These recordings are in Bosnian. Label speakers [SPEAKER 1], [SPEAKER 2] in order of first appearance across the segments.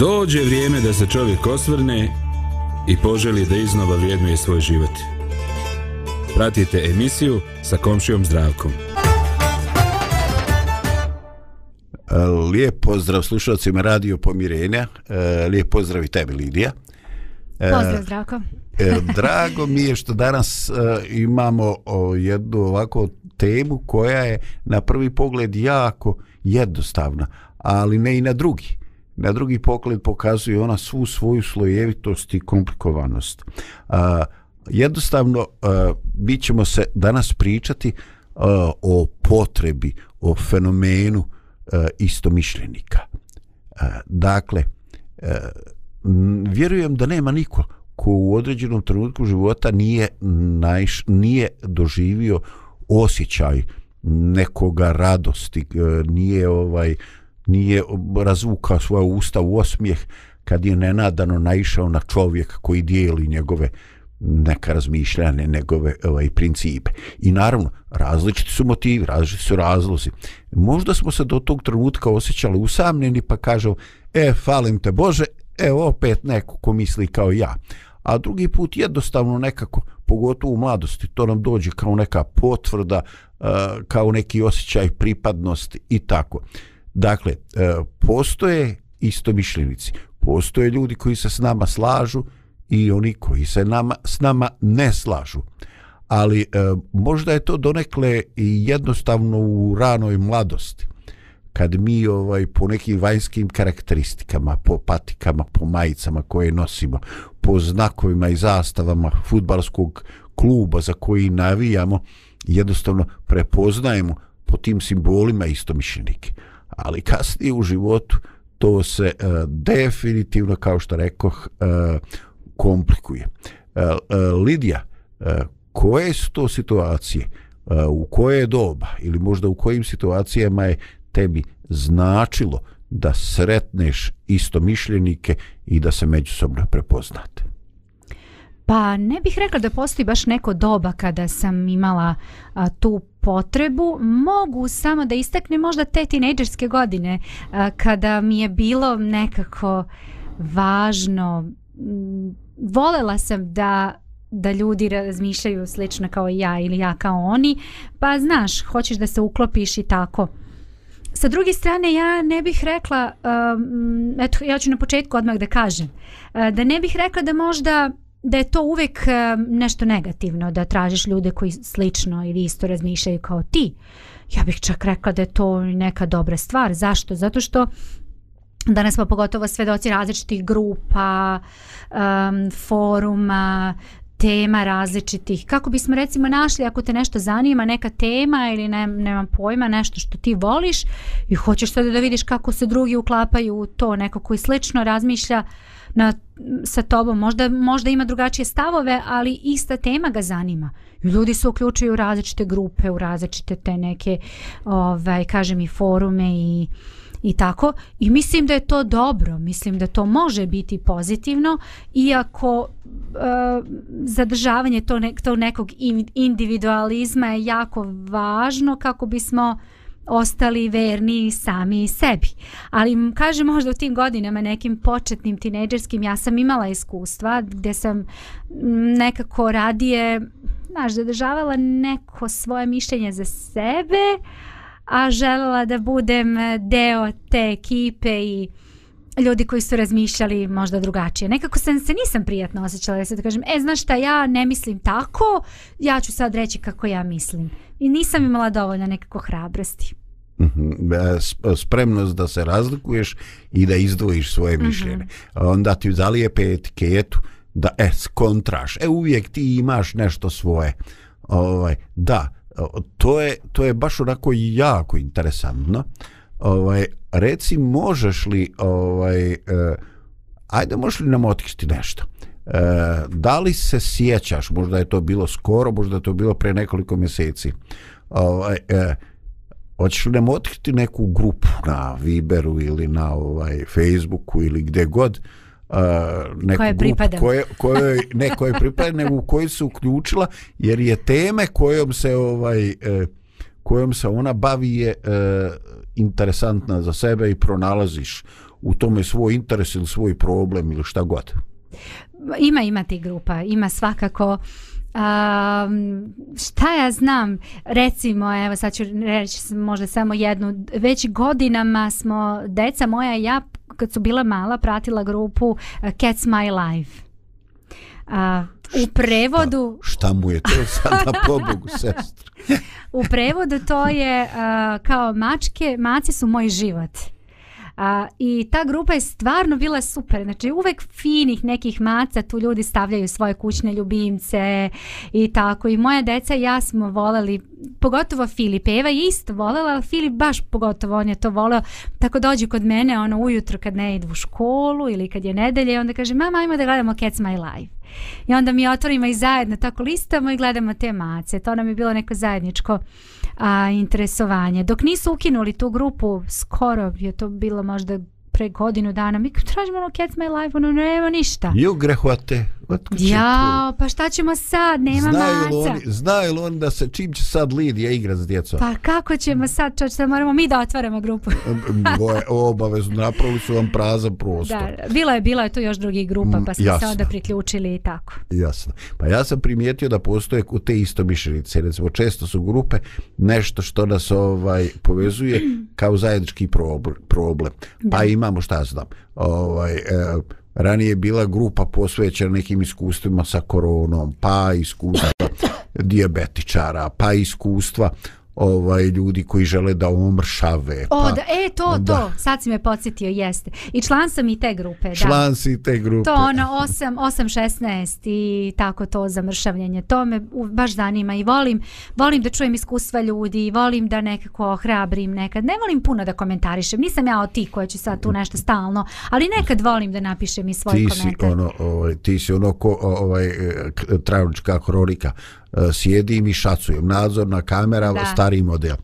[SPEAKER 1] Dođe vrijeme da se čovjek osvrne i poželi da iznova vrijednuje svoj život. Pratite emisiju sa komšijom zdravkom.
[SPEAKER 2] Lijep pozdrav slušalcima Radio Pomirenja. E, lijep pozdrav i tebi, Lidija.
[SPEAKER 3] E, pozdrav, Zdravko.
[SPEAKER 2] E, drago mi je što danas imamo jednu ovako temu koja je na prvi pogled jako jednostavna, ali ne i na drugi na drugi pokled pokazuje ona svu svoju slojevitost i komplikovanost. A, jednostavno, a, mi ćemo se danas pričati a, o potrebi, o fenomenu a, istomišljenika. A, dakle, a, m, vjerujem da nema niko ko u određenom trenutku života nije, najš, nije doživio osjećaj nekoga radosti, e, nije ovaj uh, nije razvukao svoja usta u osmijeh kad je nenadano naišao na čovjek koji dijeli njegove neka razmišljane, njegove ovaj, principe. I naravno, različiti su motivi, različiti su razlozi. Možda smo se do tog trenutka osjećali usamljeni pa kažemo e, falim te Bože, evo opet neko ko misli kao ja. A drugi put jednostavno nekako, pogotovo u mladosti, to nam dođe kao neka potvrda, kao neki osjećaj pripadnosti i tako. Uh, Dakle, e, postoje isto mišljenici, postoje ljudi koji se s nama slažu i oni koji se nama, s nama ne slažu. Ali e, možda je to donekle i jednostavno u ranoj mladosti kad mi ovaj po nekim vanjskim karakteristikama, po patikama, po majicama koje nosimo, po znakovima i zastavama futbalskog kluba za koji navijamo, jednostavno prepoznajemo po tim simbolima istomišljenike ali kasnije u životu to se uh, definitivno kao što rekoh uh, komplikuje. Uh, uh, Lidija, uh, koje su to situacije uh, u koje doba ili možda u kojim situacijama je tebi značilo da sretneš istomišljenike i da se međusobno prepoznate?
[SPEAKER 3] Pa ne bih rekla da postoji baš neko doba kada sam imala a, tu potrebu. Mogu samo da istaknem možda te tinejdžerske godine a, kada mi je bilo nekako važno. Mm, volela sam da da ljudi razmišljaju slično kao ja ili ja kao oni, pa znaš, hoćeš da se uklopiš i tako. Sa druge strane, ja ne bih rekla, um, eto, ja ću na početku odmah da kažem, uh, da ne bih rekla da možda da je to uvek eh, nešto negativno da tražiš ljude koji slično ili isto razmišljaju kao ti ja bih čak rekla da je to neka dobra stvar zašto zato što danas smo pogotovo svedoci različitih grupa um, foruma tema različitih kako bismo recimo našli ako te nešto zanima neka tema ili ne, nemam pojma nešto što ti voliš i hoćeš sada da vidiš kako se drugi uklapaju u to neko koji slično razmišlja uh, na, sa tobom, možda, možda ima drugačije stavove, ali ista tema ga zanima. Ljudi se uključuju u različite grupe, u različite te neke, ovaj, kažem i forume i, i tako. I mislim da je to dobro, mislim da to može biti pozitivno, iako e, zadržavanje to, ne, to nekog individualizma je jako važno kako bismo... smo ostali verni sami sebi. Ali kažem možda u tim godinama nekim početnim tineđerskim ja sam imala iskustva gde sam nekako radije znaš, zadržavala neko svoje mišljenje za sebe, a želela da budem deo te ekipe i ljudi koji su razmišljali možda drugačije. Nekako sam se nisam prijatno osjećala da se da kažem, e, znaš šta, ja ne mislim tako, ja ću sad reći kako ja mislim i nisam imala dovoljno nekako hrabrosti.
[SPEAKER 2] Mhm, spremnost da se razlikuješ i da izdvojiš svoje mhm. mišljene. Onda ti zalijepe etiketu da e, skontraš. E, uvijek ti imaš nešto svoje. Ovaj, da, to je, to je baš onako jako interesantno. Ovaj, reci, možeš li, ovaj, eh, ajde, možeš li nam otkriti nešto? E, da li se sjećaš, možda je to bilo skoro, možda je to bilo pre nekoliko mjeseci, e, e, hoćeš li nam otkriti neku grupu na Viberu ili na ovaj Facebooku ili gde god,
[SPEAKER 3] Uh, neku koje pripada
[SPEAKER 2] koje, koje, ne koje pripada nego u kojoj se uključila jer je teme kojom se ovaj eh, kojom se ona bavi je eh, interesantna za sebe i pronalaziš u tome svoj interes ili svoj problem ili šta god. Uh,
[SPEAKER 3] Ima, ima ti grupa, ima svakako. Um, šta ja znam, recimo, evo sad ću reći možda samo jednu, već godinama smo, deca moja i ja, kad su bila mala, pratila grupu uh, Cats My Life.
[SPEAKER 2] Uh, u prevodu... Šta, šta mu je to sada, pobogu, sestra?
[SPEAKER 3] u prevodu to je uh, kao mačke, maci su moj život. Uh, A, I ta grupa je stvarno bila super. Znači uvek finih nekih maca tu ljudi stavljaju svoje kućne ljubimce i tako. I moja deca i ja smo voleli, pogotovo Filip. Eva je isto volela, ali Filip baš pogotovo on je to voleo. Tako dođe kod mene ono ujutro kad ne idu u školu ili kad je nedelje i onda kaže mama ajmo da gledamo Cats My Life. I onda mi otvorimo i zajedno tako listamo i gledamo te mace. To nam je bilo neko zajedničko a, interesovanje. Dok nisu ukinuli tu grupu, skoro je to bilo možda pre godinu dana, mi tražimo ono Cats My Life, ono nema ništa.
[SPEAKER 2] I ugrehuate.
[SPEAKER 3] Ja, pa šta ćemo sad? Nema znaju li oni,
[SPEAKER 2] znaju li oni da se čim će sad Lidija igra s djecom?
[SPEAKER 3] Pa kako ćemo sad? Čoč, da moramo mi da otvaramo grupu.
[SPEAKER 2] obavezno, napravili su vam prazan prostor.
[SPEAKER 3] Da, bila je, bila je tu još drugih grupa, pa smo Jasno. se onda priključili i tako.
[SPEAKER 2] Jasno. Pa ja sam primijetio da postoje u te isto mišljenice. Recimo, često su grupe nešto što nas ovaj povezuje kao zajednički problem. Pa da. Pa imamo šta znam. Ovaj, eh, ranije bila grupa posvećena nekim iskustvima sa koronom, pa iskustva diabetičara, pa iskustva uh, ovaj ljudi koji žele da umršave.
[SPEAKER 3] Pa,
[SPEAKER 2] o, da,
[SPEAKER 3] e, to, da. to, sad si me podsjetio, jeste. I član sam i te grupe,
[SPEAKER 2] član da. Član si te grupe.
[SPEAKER 3] To, ono, 8-16 i tako to zamršavljenje. To me baš zanima i volim, volim da čujem iskustva ljudi, volim da nekako ohrabrim nekad. Ne volim puno da komentarišem, nisam ja od ti koja će sad tu nešto stalno, ali nekad volim da napišem i svoj ti
[SPEAKER 2] komentar. Si ono, ovaj, ti si ono, ko, ovaj, travnička kronika. E, sjedim i šacujem nadzor na kamera da. stari model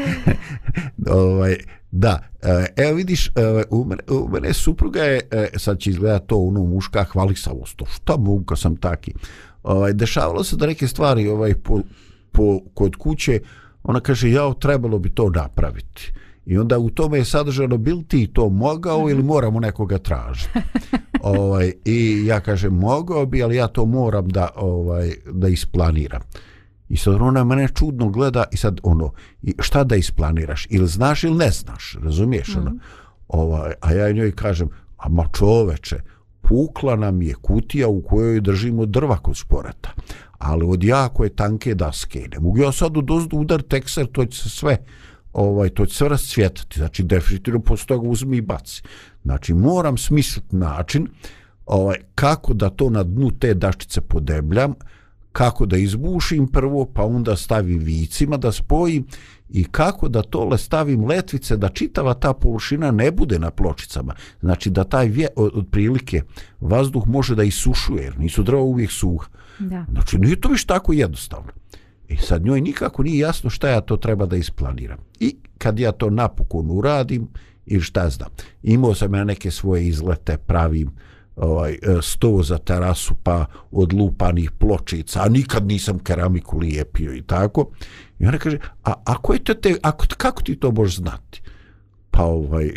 [SPEAKER 2] ovaj Da, e, evo vidiš, e, u mene, u mene supruga je, sad će izgleda to ono muška hvalisavost, šta mogu kad sam taki. Ovaj, dešavalo se da neke stvari ovaj, po, po, kod kuće, ona kaže, jao, trebalo bi to napraviti. Uh, I onda u tome je sadržano bil ti to mogao mm -hmm. ili moramo nekoga tražiti. ovaj i ja kažem mogao bi, ali ja to moram da ovaj da isplaniram. I sad ona mene čudno gleda i sad ono šta da isplaniraš ili znaš ili ne znaš, razumiješ mm -hmm. ono. Mhm. Ovaj a ja njoj kažem a ma čoveče, pukla nam je kutija u kojoj držimo drva kod sporeta ali od jako je tanke daske. Ne mogu ja sad u dozdu udar tekser, to će se sve ovaj to će sve rascvjetati znači definitivno posle toga uzmi i baci znači moram smisliti način ovaj kako da to na dnu te daščice podebljam kako da izbušim prvo pa onda stavim vicima da spojim i kako da tole stavim letvice da čitava ta površina ne bude na pločicama znači da taj vje, od prilike vazduh može da isušuje jer nisu drva uvijek suha da. znači nije to više tako jednostavno I sad njoj nikako nije jasno šta ja to treba da isplaniram. I kad ja to napokon uradim, ili šta znam, imao sam ja neke svoje izlete, pravim ovaj, e, sto za terasu, pa od lupanih pločica, a nikad nisam keramiku lijepio i tako. I ona kaže, a ako je te, te ako, kako ti to možeš znati? Pa ovaj,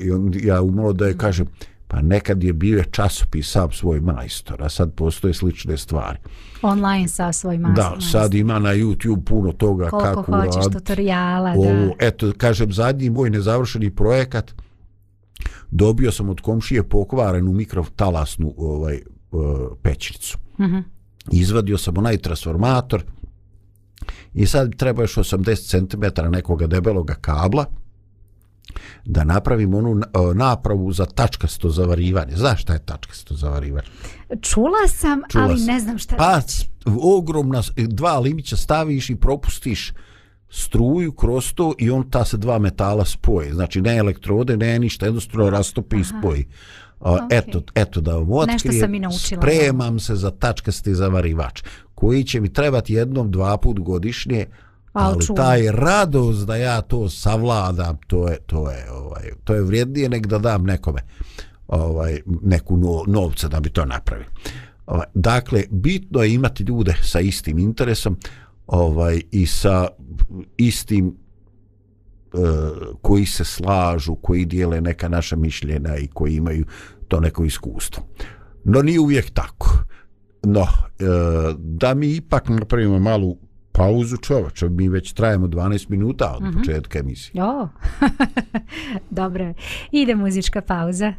[SPEAKER 2] ja umalo da je kažem, mm -hmm a nekad je bio časopis sam svoj majstor, a sad postoje slične stvari.
[SPEAKER 3] Online sa svoj majstor.
[SPEAKER 2] Da, sad ima na YouTube puno toga
[SPEAKER 3] Koliko
[SPEAKER 2] kako
[SPEAKER 3] Koliko hoćeš tutoriala, da. Ovo,
[SPEAKER 2] eto, kažem, zadnji moj nezavršeni projekat, dobio sam od komšije pokvarenu mikrotalasnu ovaj, e, pećnicu. Mm -hmm. Izvadio sam onaj transformator i sad treba još 80 cm nekoga debeloga kabla, da napravim onu e, napravu za tačkasto zavarivanje. Znaš šta je tačkasto zavarivanje?
[SPEAKER 3] Čula sam, Čula ali sam. ne znam šta
[SPEAKER 2] pa,
[SPEAKER 3] reći. Znači.
[SPEAKER 2] ogromna, dva limića staviš i propustiš struju kroz to i on ta se dva metala spoje. Znači, ne elektrode, ne ništa, jednostavno rastopi Aha. i spoji. Uh, okay. eto, eto da vam otkrije, Nešto sam i naučila, spremam da. se za tačkasti zavarivač, koji će mi trebati jednom, dva put godišnje, Pa, ali čuvam. taj radost da ja to savladam to je to je ovaj to je vrijednije nek da dam nekome ovaj neku no, novca da bi to napravio ovaj, dakle bitno je imati ljude sa istim interesom ovaj i sa istim e, koji se slažu, koji dijele neka naša mišljena i koji imaju to neko iskustvo. No, nije uvijek tako. No, e, da mi ipak napravimo malu pauzu čovječa, mi već trajemo 12 minuta od mm -hmm. početka emisije.
[SPEAKER 3] Oh. Dobro, ide muzička pauza.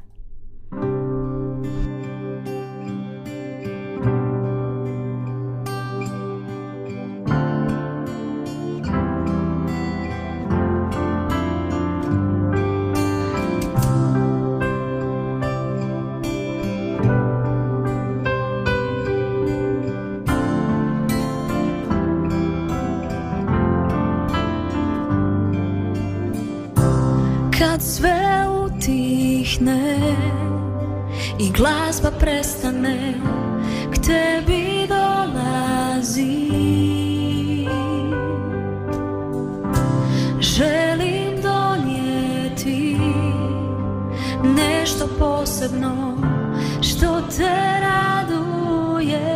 [SPEAKER 3] stihne i glazba prestane k tebi dolazi želim donijeti nešto posebno što te raduje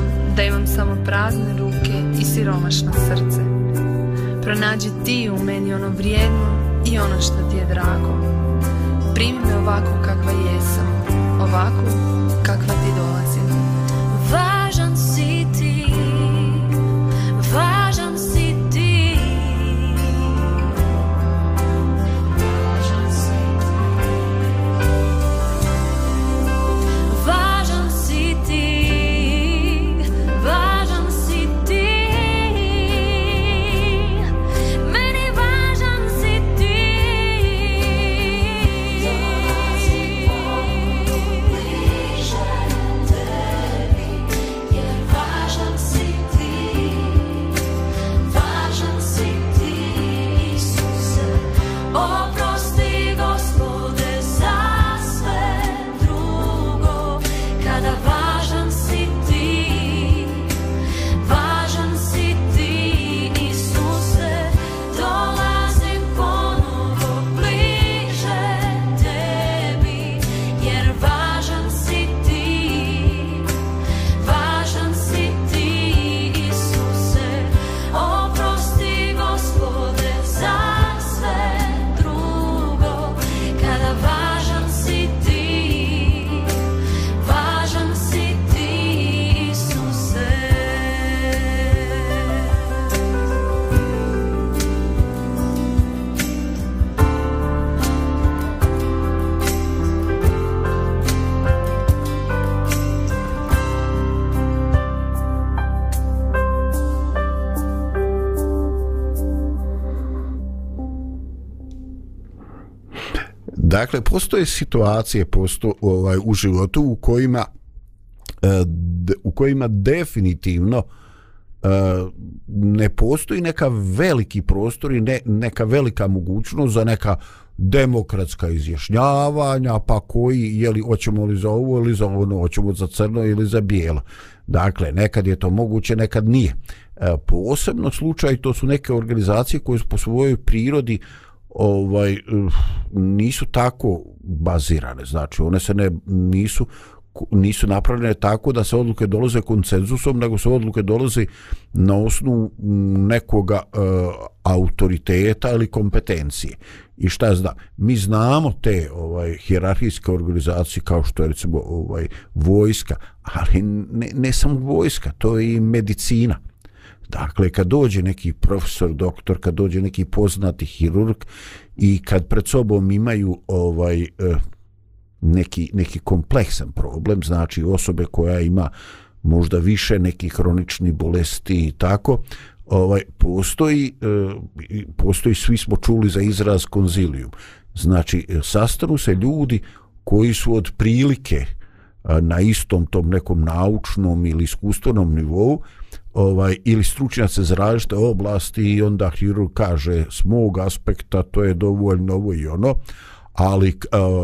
[SPEAKER 4] znam da imam samo prazne ruke i siromašno srce. Pronađi ti u meni ono vrijedno i ono što ti je drago. Primi me ovako kakva jesam, ovako kakva ti dolazim. Vaj!
[SPEAKER 2] Dakle, postoje situacije posto, ovaj, u životu u kojima e, u kojima definitivno e, ne postoji neka veliki prostor i ne, neka velika mogućnost za neka demokratska izjašnjavanja, pa koji, je li, hoćemo li za ovo ili za ono, hoćemo za crno ili za bijelo. Dakle, nekad je to moguće, nekad nije. E, posebno slučaj, to su neke organizacije koje su po svojoj prirodi uh, ovaj eh, nisu tako bazirane znači one se ne nisu nisu napravljene tako da se odluke dolaze koncenzusom nego se odluke dolaze na osnu nekoga e, autoriteta ili kompetencije i šta ja znam mi znamo te ovaj hijerarhijske organizacije kao što je recimo ovaj vojska ali ne, ne samo vojska to je i medicina Dakle, kad dođe neki profesor, doktor, kad dođe neki poznati hirurg i kad pred sobom imaju ovaj eh, neki, neki kompleksan problem, znači osobe koja ima možda više neki hronični bolesti i tako, ovaj postoji, eh, postoji svi smo čuli za izraz konzilijum. Znači, eh, sastanu se ljudi koji su od prilike na istom tom nekom naučnom ili iskustvenom nivou, ovaj ili stručnjaci za različite oblasti i onda hiru kaže s mog aspekta to je dovoljno ovo i ono ali e,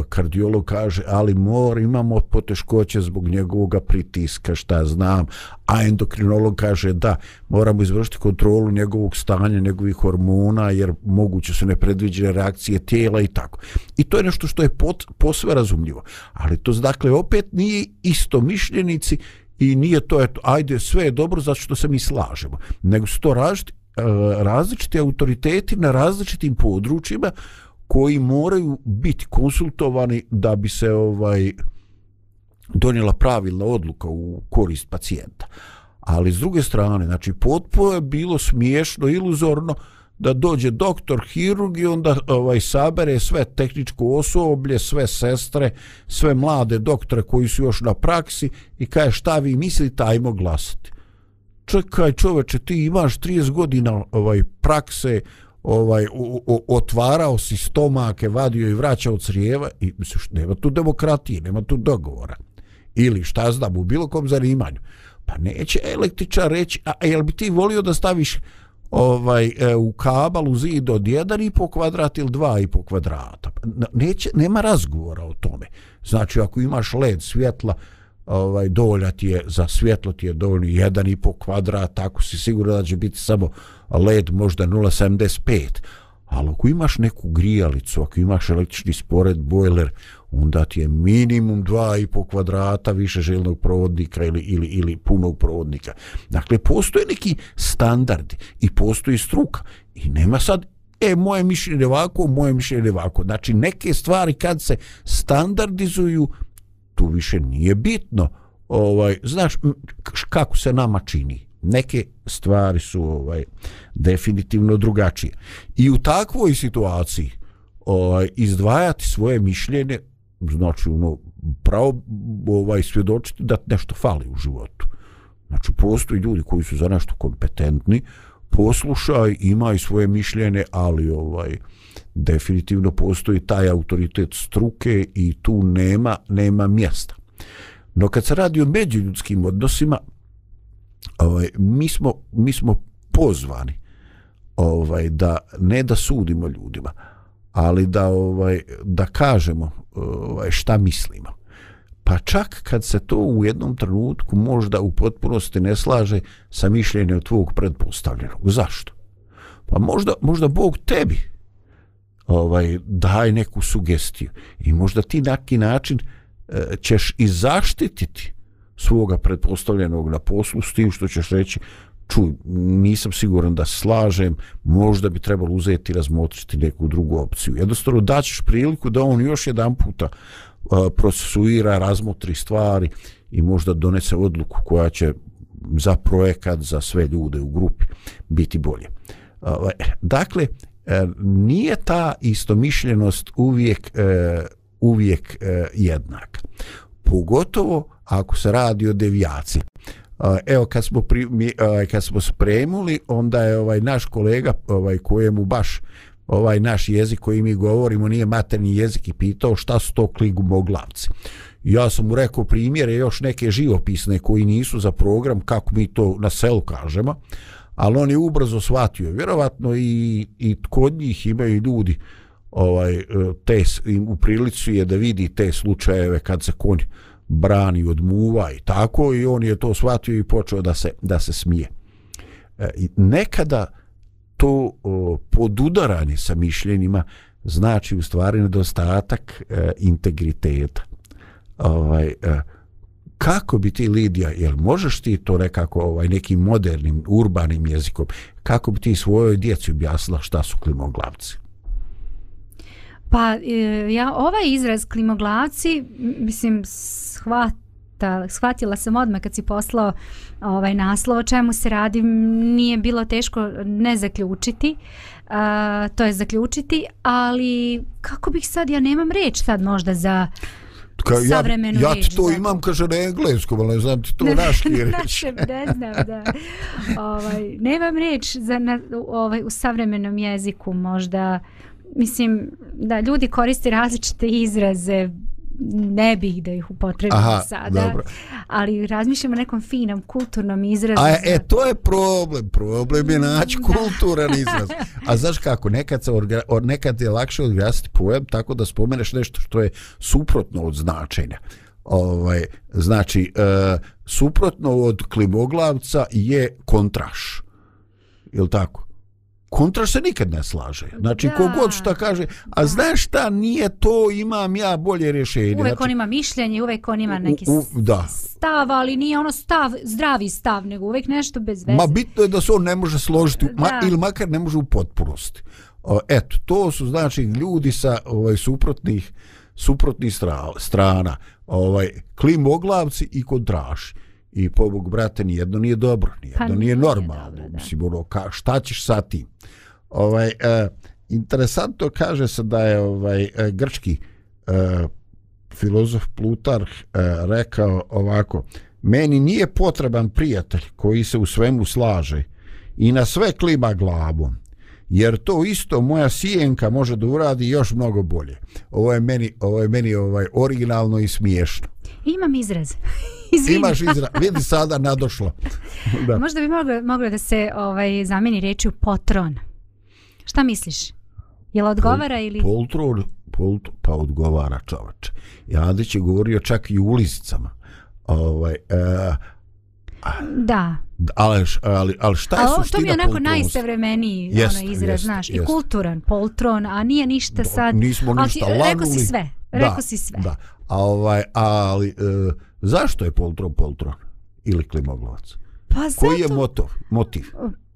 [SPEAKER 2] kardiolog kaže ali mor imamo poteškoće zbog njegovog pritiska šta znam a endokrinolog kaže da moramo izvršiti kontrolu njegovog stanja njegovih hormona jer moguće su nepredviđene reakcije tijela i tako i to je nešto što je pot, posve razumljivo ali to dakle opet nije isto mišljenici i nije to eto ajde sve je dobro zato što se mi slažemo nego su to različiti, e, različiti autoriteti na različitim područjima koji moraju biti konsultovani da bi se ovaj donijela pravilna odluka u korist pacijenta ali s druge strane znači potpuno je bilo smiješno iluzorno uh, da dođe doktor hirurg i onda ovaj sabere sve tehničko osoblje, sve sestre, sve mlade doktore koji su još na praksi i kaže šta vi mislite, ajmo glasati. Čekaj čoveče, ti imaš 30 godina ovaj prakse, ovaj u, u, otvarao si stomake, vadio i vraćao crijeva i misliš, nema tu demokratije, nema tu dogovora. Ili šta znam, u bilo kom zanimanju. Pa neće električar reći, a jel bi ti volio da staviš ovaj e, u kabalu zid od 1,5 kvadrat ili 2,5 kvadrata. Neće, nema razgovora o tome. Znači, ako imaš led svjetla, ovaj dovolja ti je za svjetlo ti je dovoljno 1,5 kvadrat, tako si siguran da će biti samo led možda 0,75. Ali ako imaš neku grijalicu, ako imaš električni spored, bojler, onda ti je minimum 2,5 kvadrata više željnog provodnika ili, ili, ili punog provodnika. Dakle, postoje neki standardi i postoji struka i nema sad E, moje mišljenje je ovako, moje mišljenje je ovako. Znači, neke stvari kad se standardizuju, tu više nije bitno. Ovaj, znaš, kako se nama čini? Neke stvari su ovaj definitivno drugačije. I u takvoj situaciji ovaj, izdvajati svoje mišljenje znači ono pravo ovaj svjedočiti da nešto fali u životu. Znači postoji ljudi koji su za nešto kompetentni, poslušaj, imaj svoje mišljene, ali ovaj definitivno postoji taj autoritet struke i tu nema nema mjesta. No kad se radi o međuljudskim odnosima, ovaj, mi, smo, mi smo pozvani ovaj, da ne da sudimo ljudima, ali da ovaj da kažemo ovaj šta mislimo. Pa čak kad se to u jednom trenutku možda u potpunosti ne slaže sa mišljenjem tvog predpostavljenog. Zašto? Pa možda, možda Bog tebi ovaj daj neku sugestiju i možda ti na neki način e, ćeš i zaštititi svoga predpostavljenog na poslu s tim što ćeš reći čuj, nisam siguran da slažem, možda bi trebalo uzeti i razmotriti neku drugu opciju. Jednostavno daćeš priliku da on još jedan puta procesuira, razmotri stvari i možda donese odluku koja će za projekat, za sve ljude u grupi biti bolje. E, dakle, e, nije ta istomišljenost uvijek, e, uvijek jednaka. Pogotovo ako se radi o devijaciji. Uh, evo kad smo pri, mi, uh, kad smo spremuli, onda je ovaj naš kolega ovaj kojemu baš ovaj naš jezik koji mi govorimo nije materni jezik i pitao šta su to kligu moglavci. Ja sam mu rekao primjere još neke živopisne koji nisu za program, kako mi to na selu kažemo, ali on je ubrzo shvatio. Vjerovatno i, i kod njih imaju ljudi ovaj, te, im, u prilicu je da vidi te slučajeve kad se konj brani od muva i tako i on je to shvatio i počeo da se, da se smije. E, nekada to podudaranje sa mišljenima znači u stvari nedostatak e, integriteta. Ovaj, e, kako bi ti Lidija, jel možeš ti to nekako ovaj, nekim modernim, urbanim jezikom, kako bi ti svojoj djeci objasnila šta su klimoglavci?
[SPEAKER 3] Pa e, ja ovaj izraz klimoglavci, mislim, shvata, shvatila sam odmah kad si poslao ovaj naslov o čemu se radi, nije bilo teško ne zaključiti, a, to je zaključiti, ali kako bih sad, ja nemam reč sad možda za... Ka,
[SPEAKER 2] ja, reč, ja ti to zato. imam, kaže, na engleskom, ali ne znam ti to naš ne reći.
[SPEAKER 3] ne znam, da. ovaj, nemam reč za, na, ovaj, u savremenom jeziku, možda mislim da ljudi koriste različite izraze ne bih da ih upotrebim Aha, sada. Dobro. Ali razmišljamo o nekom finom kulturnom izrazu. A
[SPEAKER 2] e, to je problem. Problem je naći kulturan izraz. A znaš kako, nekad, se orga, or, nekad je lakše odgrasiti pojem tako da spomeneš nešto što je suprotno od značenja. Ovaj, znači, e, suprotno od klimoglavca je kontraš. Je li tako? kontra se nikad ne slaže. Znači, da. kogod šta kaže, a da. znaš šta, nije to, imam ja bolje rješenje. Uvek znači,
[SPEAKER 3] on ima mišljenje, uvek on ima neki u, u, da. stav, ali nije ono stav, zdravi stav, nego uvek nešto bez veze. Ma
[SPEAKER 2] bitno je da se on ne može složiti, ma, ili makar ne može u potpunosti. Eto, to su znači ljudi sa ovaj, suprotnih suprotnih strana, ovaj, klimoglavci i kontraši i pobog brate nijedno nije dobro nijedno pa nije, nije normalno dobro, mislim ono ka, šta ćeš sa tim ovaj e, interesantno kaže se da je ovaj e, grčki e, filozof Plutarh e, rekao ovako meni nije potreban prijatelj koji se u svemu slaže i na sve klima glavom jer to isto moja sijenka može da uradi još mnogo bolje. Ovo je meni, ovo je meni ovaj originalno i smiješno.
[SPEAKER 3] Imam izraz.
[SPEAKER 2] Izvini. Imaš izraz. Vidi sada nadošla.
[SPEAKER 3] da. Možda bi mogla, mogla da se ovaj zameni reči u potron. Šta misliš? Jel odgovara Pol, ili...
[SPEAKER 2] Poltron, polt, pa odgovara čovač. Jadić je govorio čak i u ulizicama. Ovaj, uh,
[SPEAKER 3] Da.
[SPEAKER 2] Ali, ali, ali šta je ali, suština To mi je onako
[SPEAKER 3] najsavremeniji ono, jest, ono, izraz, jest, znaš, jest. i kulturan, poltron, a nije ništa Do, sad...
[SPEAKER 2] Nismo ništa ali, lagnuli. Rekao si
[SPEAKER 3] sve, da, rekao si sve. Da,
[SPEAKER 2] a ovaj, ali e, zašto je poltron, poltron ili klimoglovac? Pa Koji zato... Koji je motor, motiv?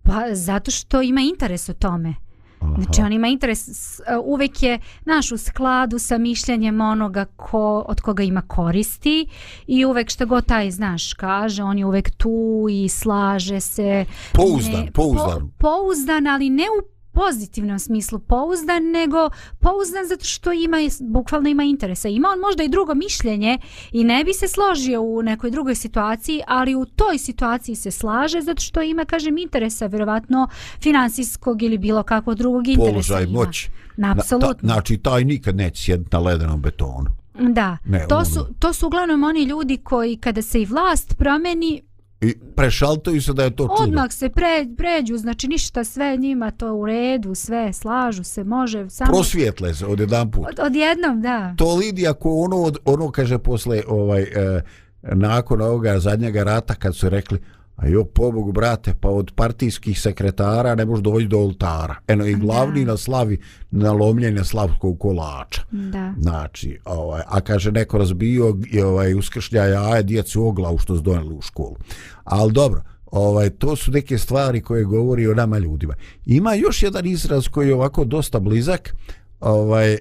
[SPEAKER 3] Pa zato što ima interes u tome. Znači on ima interes e, uvek je naš u skladu sa mišljenjem onoga ko, od koga ima koristi i uvek što god taj znaš kaže on je uvek tu i slaže se.
[SPEAKER 2] Pouzdan, ne, pouzdan. Po,
[SPEAKER 3] pouzdan ali ne u pozitivnom smislu pouzdan, nego pouzdan zato što ima, bukvalno ima interesa. Ima on možda i drugo mišljenje i ne bi se složio u nekoj drugoj situaciji, ali u toj situaciji se slaže zato što ima, kažem, interesa, vjerovatno, finansijskog ili bilo kakvog drugog interesa.
[SPEAKER 2] Položaj ima. moć.
[SPEAKER 3] Apsolutno. Na,
[SPEAKER 2] ta, znači, taj nikad neće sjediti na ledenom betonu.
[SPEAKER 3] Da, ne, to, ono. su, to su uglavnom oni ljudi koji kada se i vlast promeni,
[SPEAKER 2] I prešaltaju se da je to čudo.
[SPEAKER 3] Odmah se pre, pređu, znači ništa, sve njima to u redu, sve slažu se, može.
[SPEAKER 2] Samo... Prosvijetle se od jedan put. Od,
[SPEAKER 3] od jednom, da.
[SPEAKER 2] To Lidija ko ono, ono kaže posle, ovaj, eh, nakon ovoga zadnjega rata kad su rekli, A jo, pobogu, brate, pa od partijskih sekretara ne možeš doći do oltara. Eno, i glavni da. na slavi, na lomljenje slavskog kolača. Da. Znači, ovaj, a kaže, neko razbio i ovaj, uskršlja jaje djecu u oglavu što su donijeli u školu. Ali dobro, ovaj, to su neke stvari koje govori o nama ljudima. Ima još jedan izraz koji je ovako dosta blizak ovaj, eh,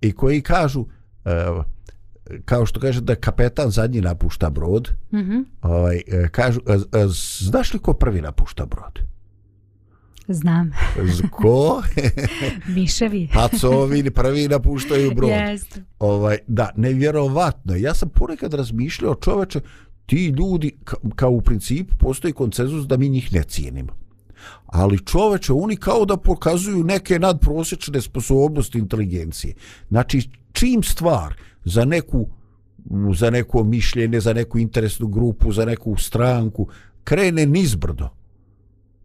[SPEAKER 2] i koji kažu, eh, kao što kaže da kapetan zadnji napušta brod. Mhm. Mm ovaj e, kažu e, e, znaš li ko prvi napušta brod?
[SPEAKER 3] Znam.
[SPEAKER 2] Ko?
[SPEAKER 3] Miševi.
[SPEAKER 2] Pacovi prvi napuštaju brod.
[SPEAKER 3] Jest.
[SPEAKER 2] Ovaj, da, nevjerovatno. Ja sam ponekad razmišljao čoveče, ti ljudi, ka, kao u principu, postoji koncezus da mi njih ne cijenimo. Ali čoveče, oni kao da pokazuju neke nadprosječne sposobnosti inteligencije. Znači, čim stvar, za neku za neko mišljenje, za neku interesnu grupu, za neku stranku, krene nizbrdo.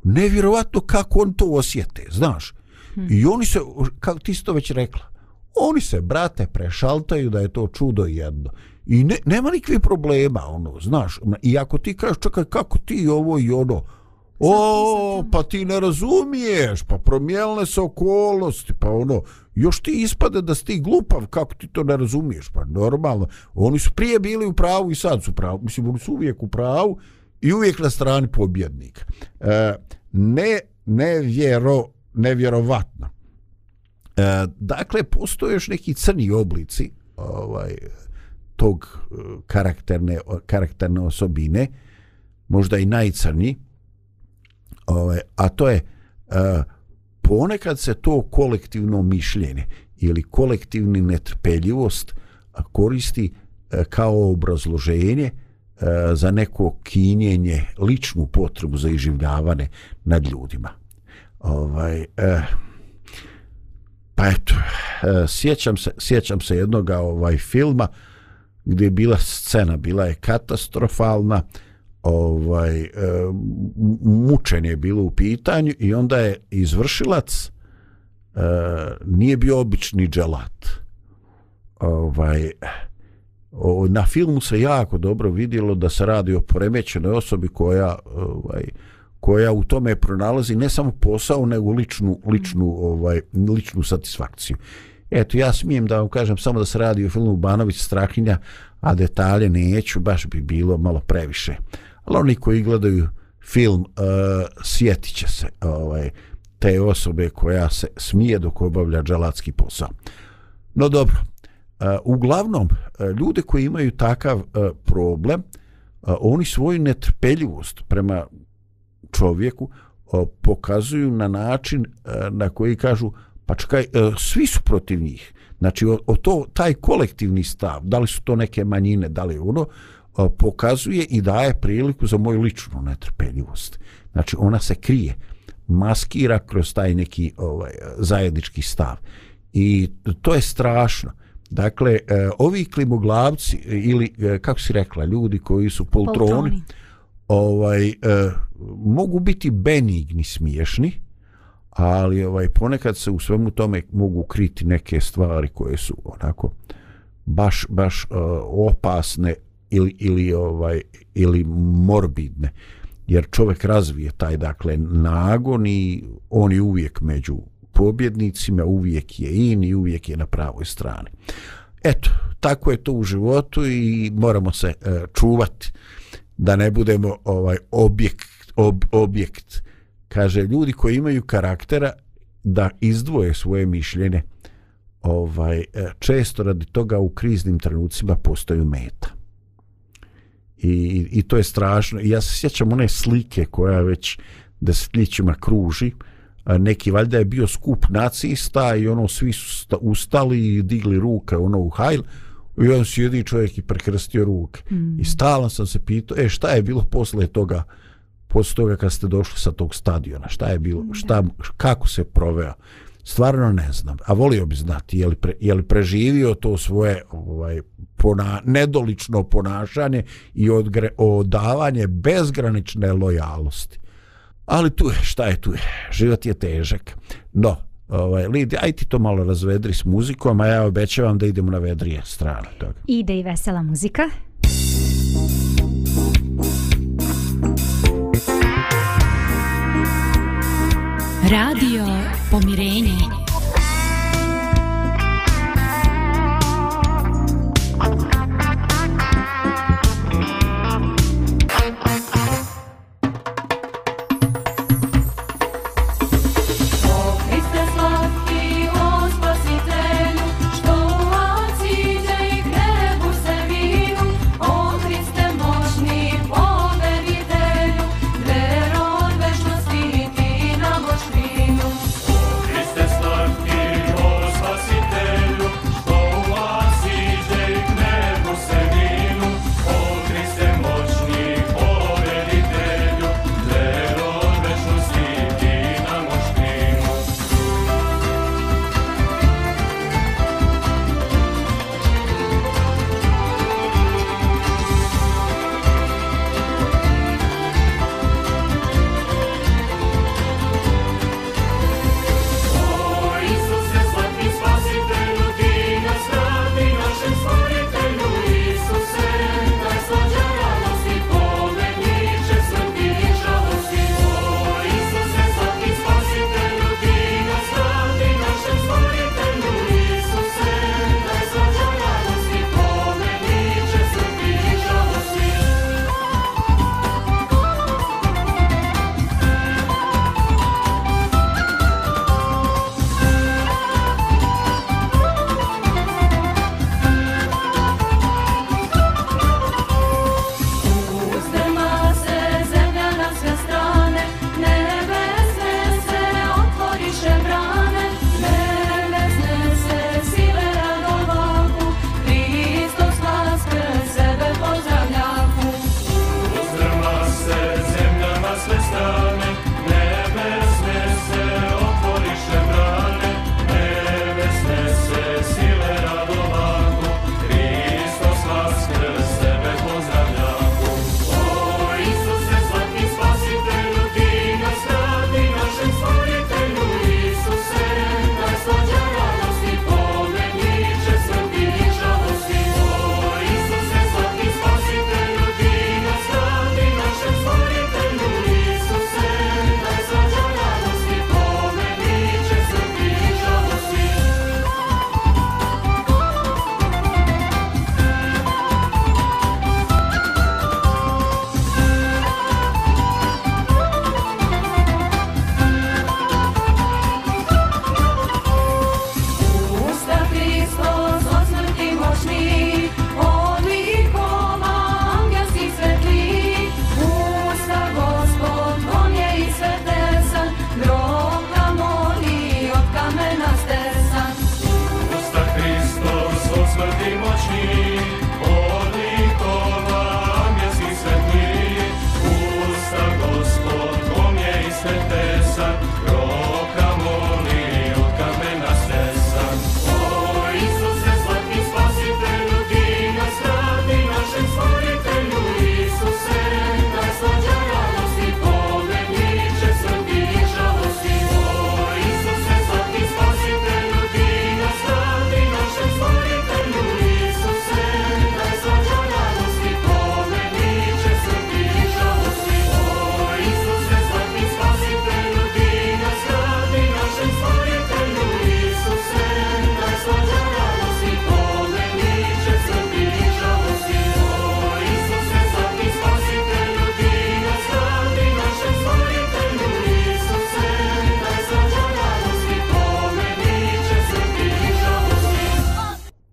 [SPEAKER 2] Nevjerovatno kako on to osjete, znaš. Hmm. I oni se, kao ti si to već rekla, oni se, brate, prešaltaju da je to čudo jedno. I ne, nema nikakvih problema, ono, znaš. I ako ti kažeš, čekaj, kako ti ovo i ono, o, pa ti ne razumiješ, pa promijelne se okolnosti, pa ono, još ti ispada da si ti glupav, kako ti to ne razumiješ, pa normalno. Oni su prije bili u pravu i sad su pravu. Mislim, oni su uvijek u pravu i uvijek na strani pobjednika. E, ne, nevjero, nevjerovatno. E, dakle, postoje još neki crni oblici ovaj, tog e, karakterne, karakterne osobine, možda i najcrni, ovaj, a to je uh, ponekad se to kolektivno mišljenje ili kolektivni netrpeljivost koristi e, kao obrazloženje e, za neko kinjenje, ličnu potrebu za iživljavane nad ljudima. Ovaj, eh, pa eto, eh, sjećam, se, sjećam se jednoga ovaj filma gdje je bila scena, bila je katastrofalna, eh, ovaj e, mučenje bilo u pitanju i onda je izvršilac e, nije bio obični dželat ovaj na filmu se jako dobro vidjelo da se radi o poremećenoj osobi koja ovaj koja u tome pronalazi ne samo posao nego ličnu ličnu ovaj ličnu satisfakciju. Eto ja smijem da vam kažem samo da se radi o filmu Banović Strahinja, a detalje neću, baš bi bilo malo previše ali oni koji gledaju film uh, eh, sjetiće se ovaj, te osobe koja se smije dok obavlja dželatski posao. No dobro, uh, uglavnom, eh, ljude koji imaju takav uh, problem, uh, oni svoju netrpeljivost prema čovjeku uh, pokazuju na način uh, na koji kažu pa čekaj, uh, svi su protiv njih. Znači, o, o to, taj kolektivni stav, da li su to neke manjine, da li ono, uh, pokazuje i daje priliku za moju ličnu netrpeljivost. Znači ona se krije, maskira kroz taj neki ovaj, zajednički stav. I to je strašno. Dakle, e, ovi klimoglavci ili, e, kako si rekla, ljudi koji su poltroni, poltroni. Ovaj, e, mogu biti benigni, smiješni, ali ovaj ponekad se u svemu tome mogu kriti neke stvari koje su onako baš baš uh, opasne uh, ili, ili, ovaj, ili morbidne jer čovjek razvije taj dakle nagon i on je uvijek među pobjednicima, uvijek je in i uvijek je na pravoj strani. Eto, tako je to u životu i moramo se e, čuvati da ne budemo ovaj objekt, ob, objekt. Kaže, ljudi koji imaju karaktera da izdvoje svoje mišljene, ovaj, e, često radi toga u kriznim trenucima postaju meta. I, i to je strašno. I ja se sjećam one slike koja već desetljećima kruži, neki valjda je bio skup nacista i ono svi su sta, ustali i digli ruke ono, u ono, hajl i on se jedi čovjek i prekrstio ruke mm. i stalno sam se pitao e šta je bilo posle toga posle toga kad ste došli sa tog stadiona šta je bilo, mm. šta, kako se proveo stvarno ne znam, a volio bi znati je li, pre, je li preživio to svoje ovaj, pona, nedolično ponašanje i odgre, odavanje bezgranične lojalosti. Ali tu je, šta je tu je, život je težak. No, ovaj, Lidi, aj ti to malo razvedri s muzikom, a ja obećavam da idemo na vedrije strane
[SPEAKER 3] toga. Ide i vesela muzika. Muzika Radio Pomirenje. Radio Pomirenje.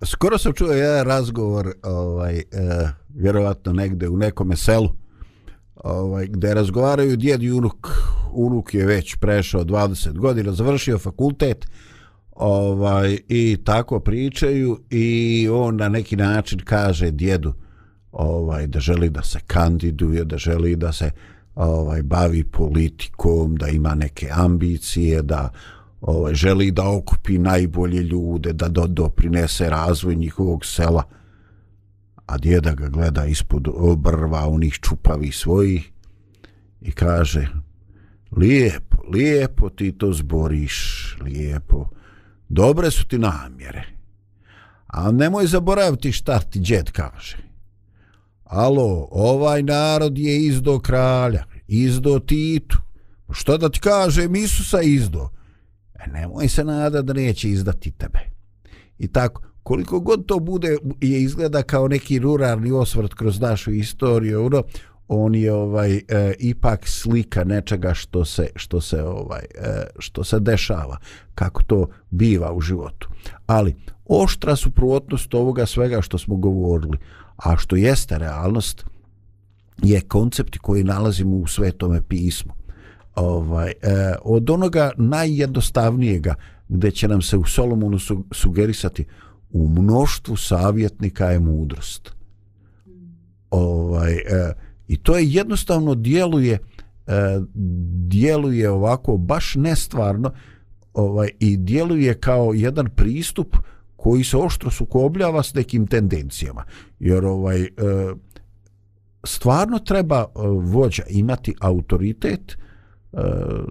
[SPEAKER 2] skoro sam čuo jedan razgovor ovaj eh, vjerovatno negde u nekom selu ovaj gdje razgovaraju djed i unuk unuk je već prešao 20 godina završio fakultet ovaj i tako pričaju i on na neki način kaže djedu ovaj da želi da se kandiduje da želi da se ovaj bavi politikom da ima neke ambicije da ovaj, želi da okupi najbolje ljude, da do, doprinese razvoj njihovog sela, a djeda ga gleda ispod obrva onih čupavi svojih i kaže, lijepo, lijepo ti to zboriš, lijepo, dobre su ti namjere, a nemoj zaboraviti šta ti djed kaže. Alo, ovaj narod je izdo kralja, izdo titu, Šta da ti kažem, Isusa izdo. E, nemoj se nada da neće izdati tebe. I tako, koliko god to bude je izgleda kao neki ruralni osvrt kroz našu istoriju, ono, on je ovaj e, ipak slika nečega što se što se ovaj e, što se dešava kako to biva u životu. Ali oštra suprotnost ovoga svega što smo govorili, a što jeste realnost je koncept koji nalazimo u Svetome pismu ovaj, eh, od onoga najjednostavnijega gdje će nam se u Solomonu su, sugerisati u mnoštvu savjetnika je mudrost. Ovaj, eh, I to je jednostavno djeluje eh, djeluje ovako baš nestvarno ovaj, i djeluje kao jedan pristup koji se oštro sukobljava s nekim tendencijama. Jer ovaj, eh, stvarno treba eh, vođa imati autoritet eh,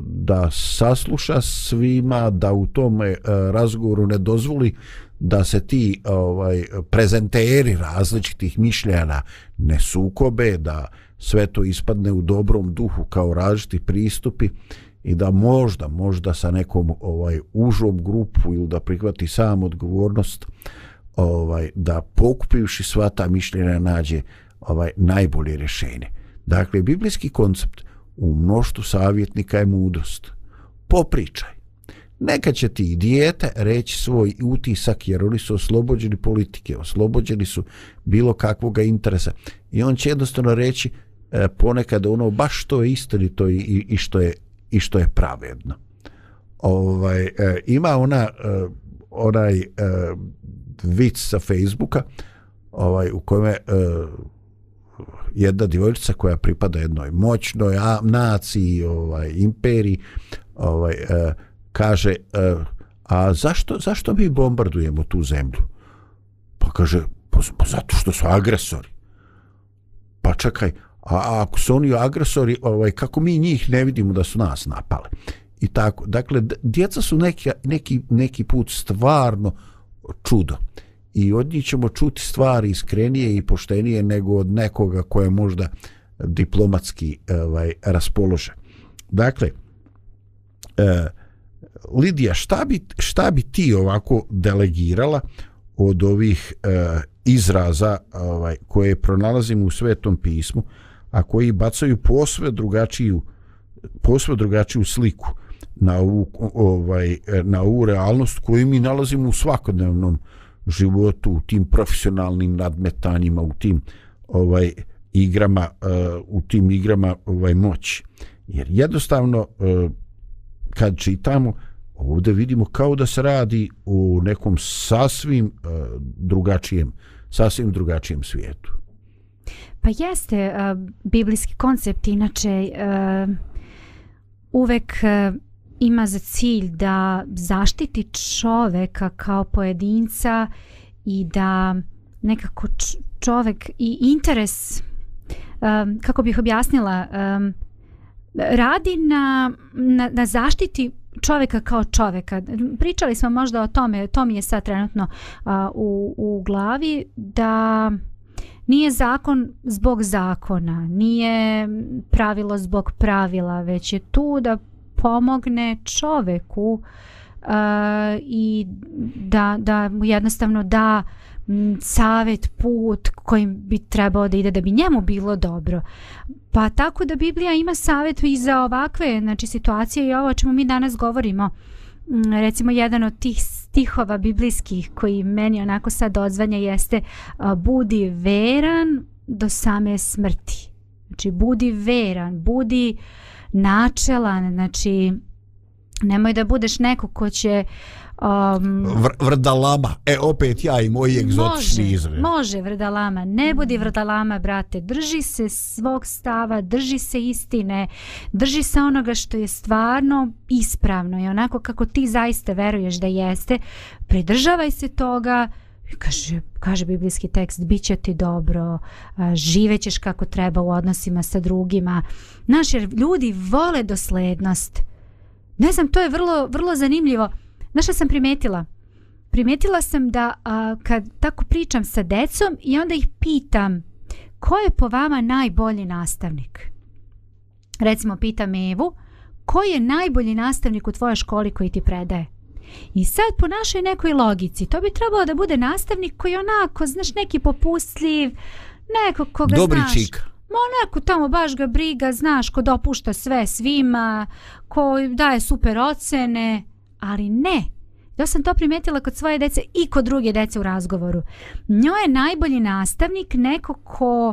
[SPEAKER 2] da sasluša svima, da u tom e, razgovoru ne dozvoli da se ti ovaj prezenteri različitih mišljena ne sukobe, da sve to ispadne u dobrom duhu kao različiti pristupi i da možda, možda sa nekom ovaj užom grupu ili da prihvati sam odgovornost ovaj da pokupivši sva ta mišljenja nađe ovaj najbolje rješenje. Dakle, biblijski koncept – u mnoštu savjetnika je mudrost. Popričaj. Neka će ti i dijete reći svoj utisak jer oni su oslobođeni politike, oslobođeni su bilo kakvog interesa. I on će jednostavno reći e, ponekad ono baš što je istinito i, i, i, što, je, i što je pravedno. Ovaj, e, ima ona, e, onaj e, vic sa Facebooka ovaj, u kojem e, jedna djevojčica koja pripada jednoj moćnoj naciji, ovaj imperiji, ovaj e, kaže e, a zašto zašto mi bombardujemo tu zemlju? Pa kaže pa, pa zato što su agresori. Pa čekaj, a ako su oni agresori, ovaj kako mi njih ne vidimo da su nas napale? I tako, dakle djeca su neki neki neki put stvarno čudo. Uh, i od njih ćemo čuti stvari iskrenije i poštenije nego od nekoga koje je možda diplomatski ovaj, raspoložen. Dakle, e, Lidija, šta bi, šta bi ti ovako delegirala od ovih e, izraza ovaj, koje pronalazim u Svetom pismu, a koji bacaju posve drugačiju, posve drugačiju sliku na ovu, ovaj, na ovu realnost koju mi nalazimo u svakodnevnom uh, životu u tim profesionalnim nadmetanjima u tim ovaj igrama uh, u tim igrama ovaj moći jer jednostavno uh, kad čitamo ovdje vidimo kao da se radi u nekom sasvim uh, drugačijem sasvim drugačijem svijetu
[SPEAKER 3] pa jeste uh, biblijski koncept inače uh, uvek uh ima za cilj da zaštiti čoveka kao pojedinca i da nekako čovek i interes um, kako bih objasnila um, radi na, na na zaštiti čoveka kao čoveka pričali smo možda o tome to mi je sad trenutno uh, u u glavi da nije zakon zbog zakona nije pravilo zbog pravila već je tu da pomogne čoveku uh, i da, da mu jednostavno da savjet, put kojim bi trebao da ide da bi njemu bilo dobro. Pa tako da Biblija ima savjet i za ovakve znači, situacije i ovo o čemu mi danas govorimo. Recimo jedan od tih stihova biblijskih koji meni onako sad odzvanja jeste budi veran do same smrti. Znači budi veran, budi uh, načelan, znači nemoj da budeš neko ko će um,
[SPEAKER 2] Vr vrdalama. E opet ja i moji egzotični izve. Može,
[SPEAKER 3] može vrdalama, ne budi vrdalama, brate. Drži se svog stava, drži se istine, drži se onoga što je stvarno ispravno i onako kako ti zaista veruješ da jeste. Pridržavaj se toga, kaže, kaže biblijski tekst, bit će ti dobro, živećeš kako treba u odnosima sa drugima. Znaš, jer ljudi vole doslednost. Ne znam, to je vrlo, vrlo zanimljivo. Znaš što sam primetila? Primetila sam da a, kad tako pričam sa decom i onda ih pitam ko je po vama najbolji nastavnik? Recimo, pitam Evu, ko je najbolji nastavnik u tvojoj školi koji ti predaje? I sad po našoj nekoj logici, to bi trebalo da bude nastavnik koji onako, znaš, neki popustljiv, neko koga Dobri znaš. Čik. Onako tamo baš ga briga, znaš, ko dopušta sve svima, ko daje super ocene, ali ne. Ja sam to primetila kod svoje dece i kod druge dece u razgovoru. Njoj je najbolji nastavnik neko ko,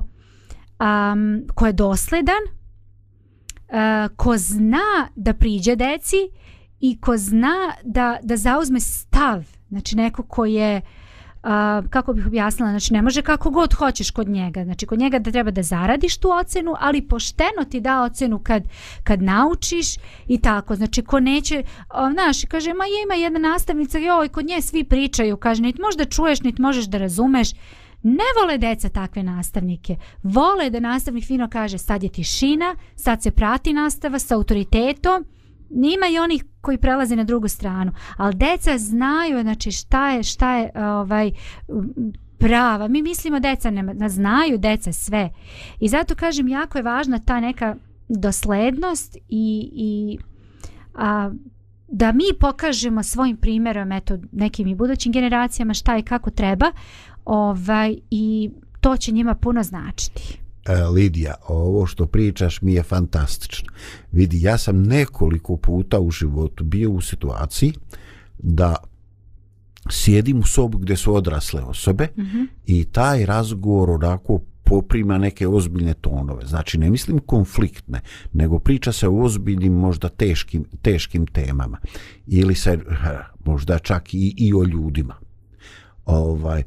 [SPEAKER 3] um, ko je dosledan, uh, ko zna da priđe deci, uh, i ko zna da, da zauzme stav, znači neko ko je, Uh, kako bih objasnila, znači ne može kako god hoćeš kod njega, znači kod njega da treba da zaradiš tu ocenu, ali pošteno ti da ocenu kad, kad naučiš i tako, znači ko neće, o, znaš, kaže, ma ima jedna nastavnica, joj, kod nje svi pričaju, kaže, nit možda čuješ, nit možeš da razumeš, Ne vole deca takve nastavnike. Vole da nastavnik fino kaže sad je tišina, sad se prati nastava sa autoritetom, nima i onih koji prelaze na drugu stranu, ali deca znaju znači šta je šta je ovaj prava. Mi mislimo deca ne znaju deca sve. I zato kažem jako je važna ta neka doslednost i, i a, da mi pokažemo svojim primjerom eto nekim i budućim generacijama šta i kako treba ovaj i to će njima puno značiti.
[SPEAKER 2] E, Lidija, ovo što pričaš mi je fantastično. Vidi, ja sam nekoliko puta u životu bio u situaciji da sjedim u sobu gdje su odrasle osobe mm -hmm. i taj razgovor onako poprima neke ozbiljne tonove. Znači, ne mislim konfliktne, nego priča se o ozbiljnim, možda teškim, teškim temama. Ili se, možda čak i, i o ljudima. Ovaj,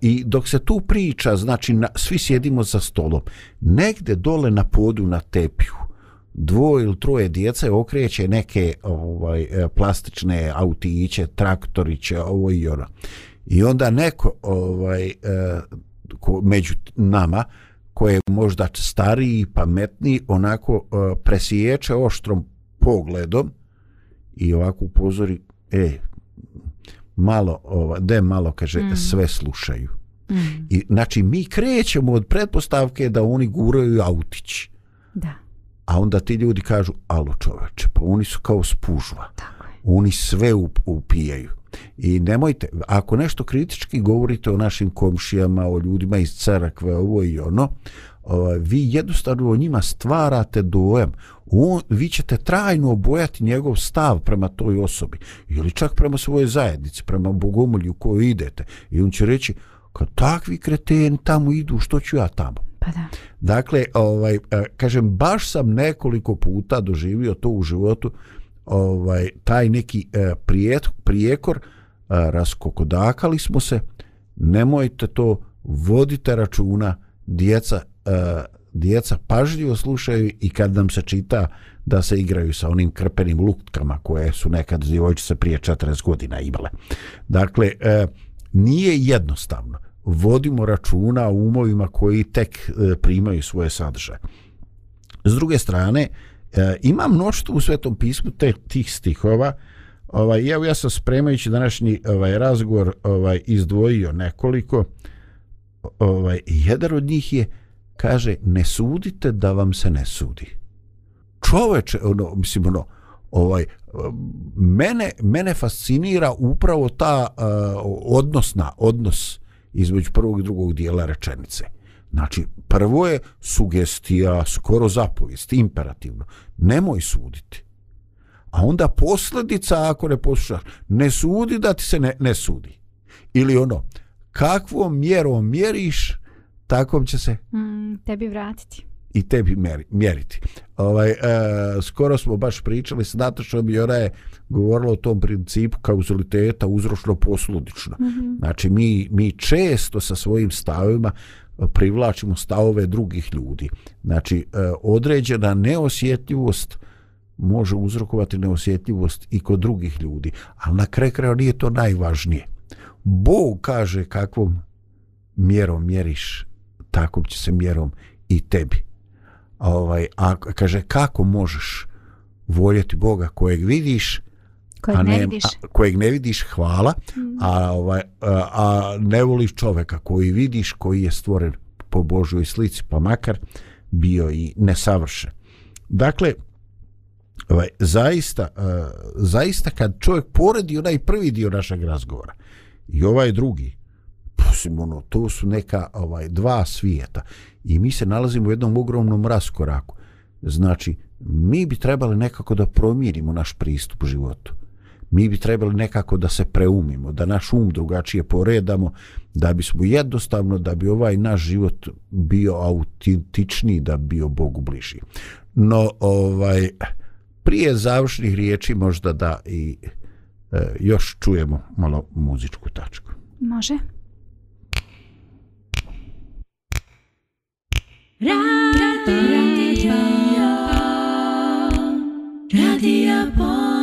[SPEAKER 2] i dok se tu priča, znači na, svi sjedimo za stolom, negde dole na podu na tepiju, dvoje ili troje djece okreće neke ovaj, e, plastične autiće, traktoriće, ovo i ono. I onda neko ovaj, e, ko, među nama, ko je možda stariji, pametniji, onako e, presiječe oštrom pogledom i ovako upozori, e, malo ova de malo kaže mm. sve slušaju. Mm. I znači mi krećemo od pretpostavke da oni guraju autić. Da. A onda ti ljudi kažu alo čoveče, pa oni su kao spužva. Tako je. Oni sve up, upijaju. I nemojte, ako nešto kritički govorite o našim komšijama, o ljudima iz crkve, ovo i ono, ovaj, vi jednostavno o njima stvarate dojem on, vi ćete trajno obojati njegov stav prema toj osobi ili čak prema svojoj zajednici prema bogomolju u kojoj idete i on će reći kad takvi kreteni tamo idu što ću ja tamo pa da. dakle ovaj, e, kažem baš sam nekoliko puta doživio to u životu ovaj taj neki e, prijet, prijekor e, raskokodakali smo se nemojte to vodite računa djeca E, djeca pažljivo slušaju i kad nam se čita da se igraju sa onim krpenim luktkama koje su nekad djevojčice prije 40 godina imale. Dakle, e, nije jednostavno. Vodimo računa umovima koji tek e, primaju svoje sadržaje. S druge strane, e, ima mnoštvo u Svetom pismu te, tih stihova. Ovaj, evo ja sam spremajući današnji ovaj, razgovor ovaj, izdvojio nekoliko. Ovaj, jedan od njih je e, kaže ne sudite da vam se ne sudi čoveč ono mislim ono ovaj mene mene fascinira upravo ta uh, odnosna odnos između prvog i drugog dijela rečenice znači prvo je sugestija skoro zapovijest imperativno nemoj suditi a onda posljedica ako ne poslušaš ne sudi da ti se ne, ne sudi ili ono kakvom mjerom mjeriš takvom će se
[SPEAKER 3] mm, tebi vratiti
[SPEAKER 2] i tebi meri, mjeriti ovaj, uh, skoro smo baš pričali s Natašom i ona je govorila o tom principu kauzaliteta uzročno posludično mm -hmm. znači mi, mi često sa svojim stavima privlačimo stavove drugih ljudi znači uh, određena neosjetljivost može uzrokovati neosjetljivost i kod drugih ljudi ali na kraju kraja nije to najvažnije Bog kaže kakvom mjerom mjeriš takvom će se mjerom i tebi. A ovaj, a, kaže, kako možeš voljeti Boga kojeg vidiš,
[SPEAKER 3] kojeg
[SPEAKER 2] a
[SPEAKER 3] ne, ne vidiš.
[SPEAKER 2] A, kojeg ne vidiš, hvala, mm. a, ovaj, a, a ne voliš čoveka koji vidiš, koji je stvoren po Božoj slici, pa makar bio i nesavršen. Dakle, ovaj, zaista, uh, zaista kad čovjek poredi onaj prvi dio našeg razgovora i ovaj drugi, uh, mislim ono to su neka ovaj dva svijeta i mi se nalazimo u jednom ogromnom raskoraku znači mi bi trebali nekako da promijenimo naš pristup životu mi bi trebali nekako da se preumimo da naš um drugačije poredamo da bismo jednostavno da bi ovaj naš život bio autentičniji da bi bio Bogu bliži no ovaj prije završnih riječi možda da i e, još čujemo malo muzičku tačku
[SPEAKER 3] Može. Radio, Radio, Radio Ball.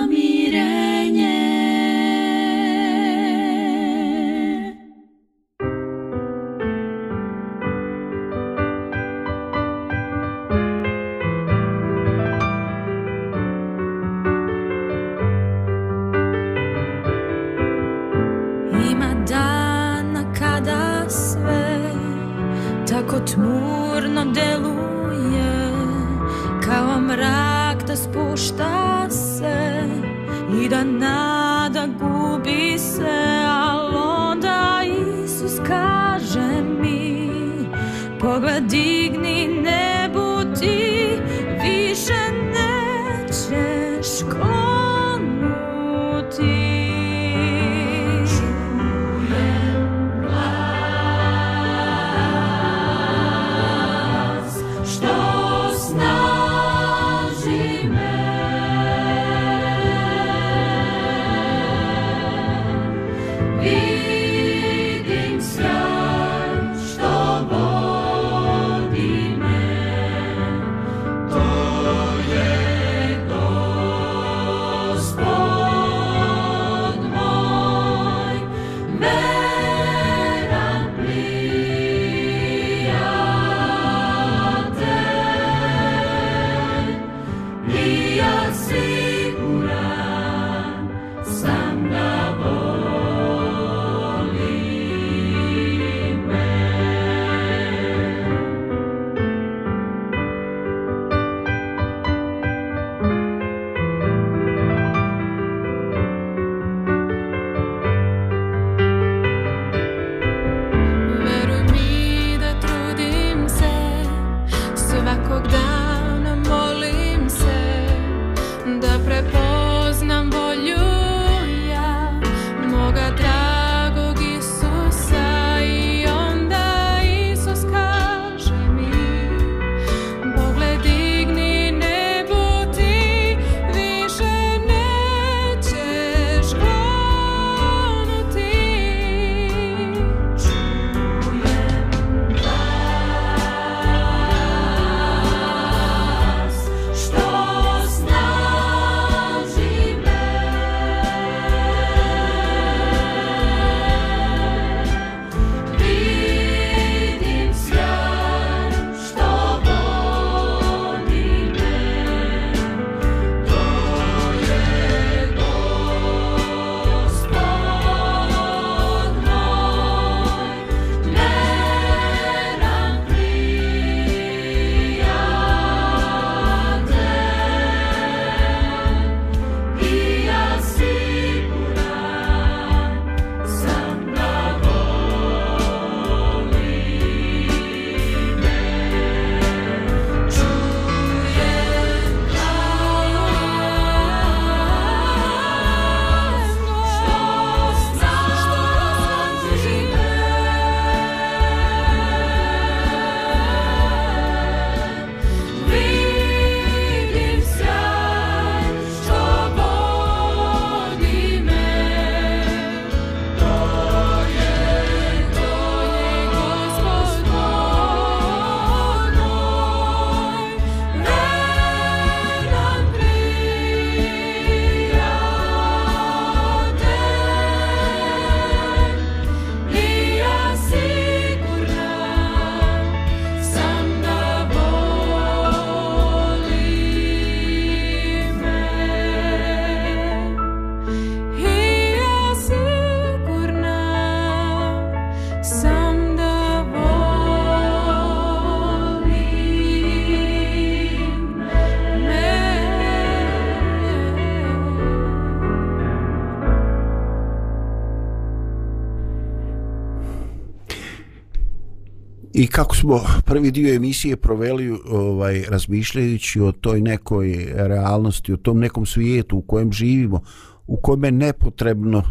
[SPEAKER 2] I kako smo prvi dio emisije proveli ovaj, razmišljajući o toj nekoj realnosti, o tom nekom svijetu u kojem živimo, u kojem je nepotrebno,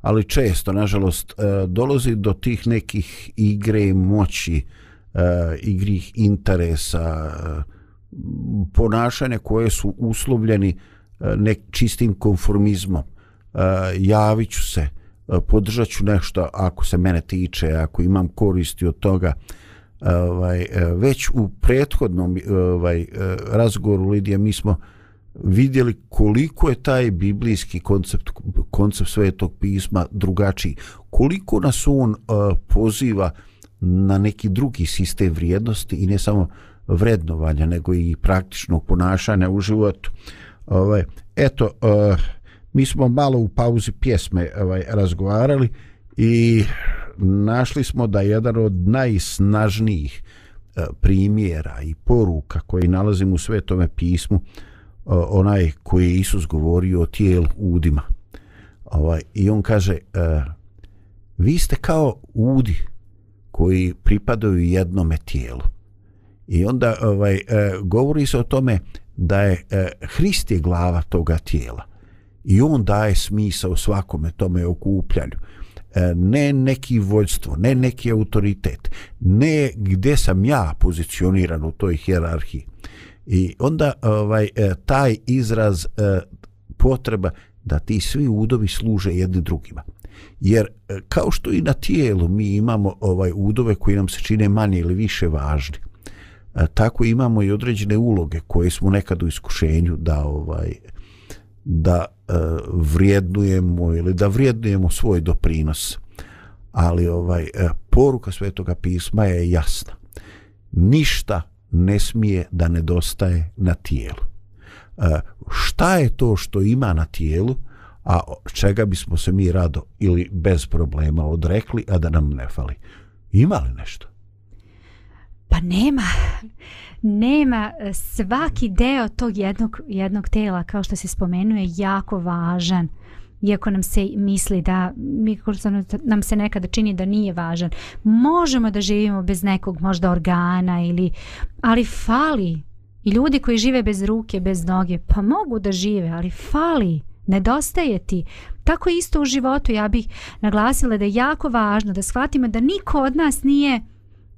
[SPEAKER 2] ali često, nažalost, e, dolazi do tih nekih igre moći, e, igrih interesa, e, ponašanja koje su uslovljeni nek čistim konformizmom. Javit ću se, podržat ću nešto ako se mene tiče, ako imam koristi od toga, E, ovaj, e, već u prethodnom e, ovaj, razgovoru Lidija mi smo vidjeli koliko je taj biblijski koncept, koncept svetog pisma drugačiji, koliko nas on uh, poziva na neki drugi sistem vrijednosti i ne samo vrednovanja, nego i praktičnog ponašanja u životu. Ovaj, eto, uh, mi smo malo u pauzi pjesme ovaj, razgovarali i uh, našli smo da je jedan od najsnažnijih e, primjera i poruka koje nalazim u svetome pismu e, onaj koji je Isus govorio o tijelu udima ovaj, i on kaže e, vi ste kao udi koji pripadaju jednome tijelu i onda ovaj, govori se o tome da je Hrist je glava toga tijela i on daje smisao svakome tome okupljanju. Uh, E, ne neki vođstvo, ne neki autoritet, ne gdje sam ja pozicioniran u toj hjerarhiji. I onda ovaj e, taj izraz e, potreba da ti svi udovi služe jedni drugima. Jer kao što i na tijelu mi imamo ovaj udove koji nam se čine manje ili više važni, tako imamo i određene uloge koje smo nekad u iskušenju da ovaj, e, da e, vrijednujemo ili da vrijednujemo svoj doprinos. Ali ovaj e, poruka Svetoga pisma je jasna. Ništa ne smije da nedostaje na tijelu. E, šta je to što ima na tijelu, a čega bismo se mi rado ili bez problema odrekli, a da nam ne fali? Ima li nešto?
[SPEAKER 3] nema nema e, svaki deo tog jednog, jednog tela kao što se spomenuje jako važan iako nam se misli da nam se nekada čini da nije važan možemo da živimo bez nekog možda organa ili ali fali i ljudi koji žive bez ruke bez noge pa mogu da žive ali fali nedostaje ti tako isto u životu ja bih naglasila da je jako važno da shvatimo da niko od nas nije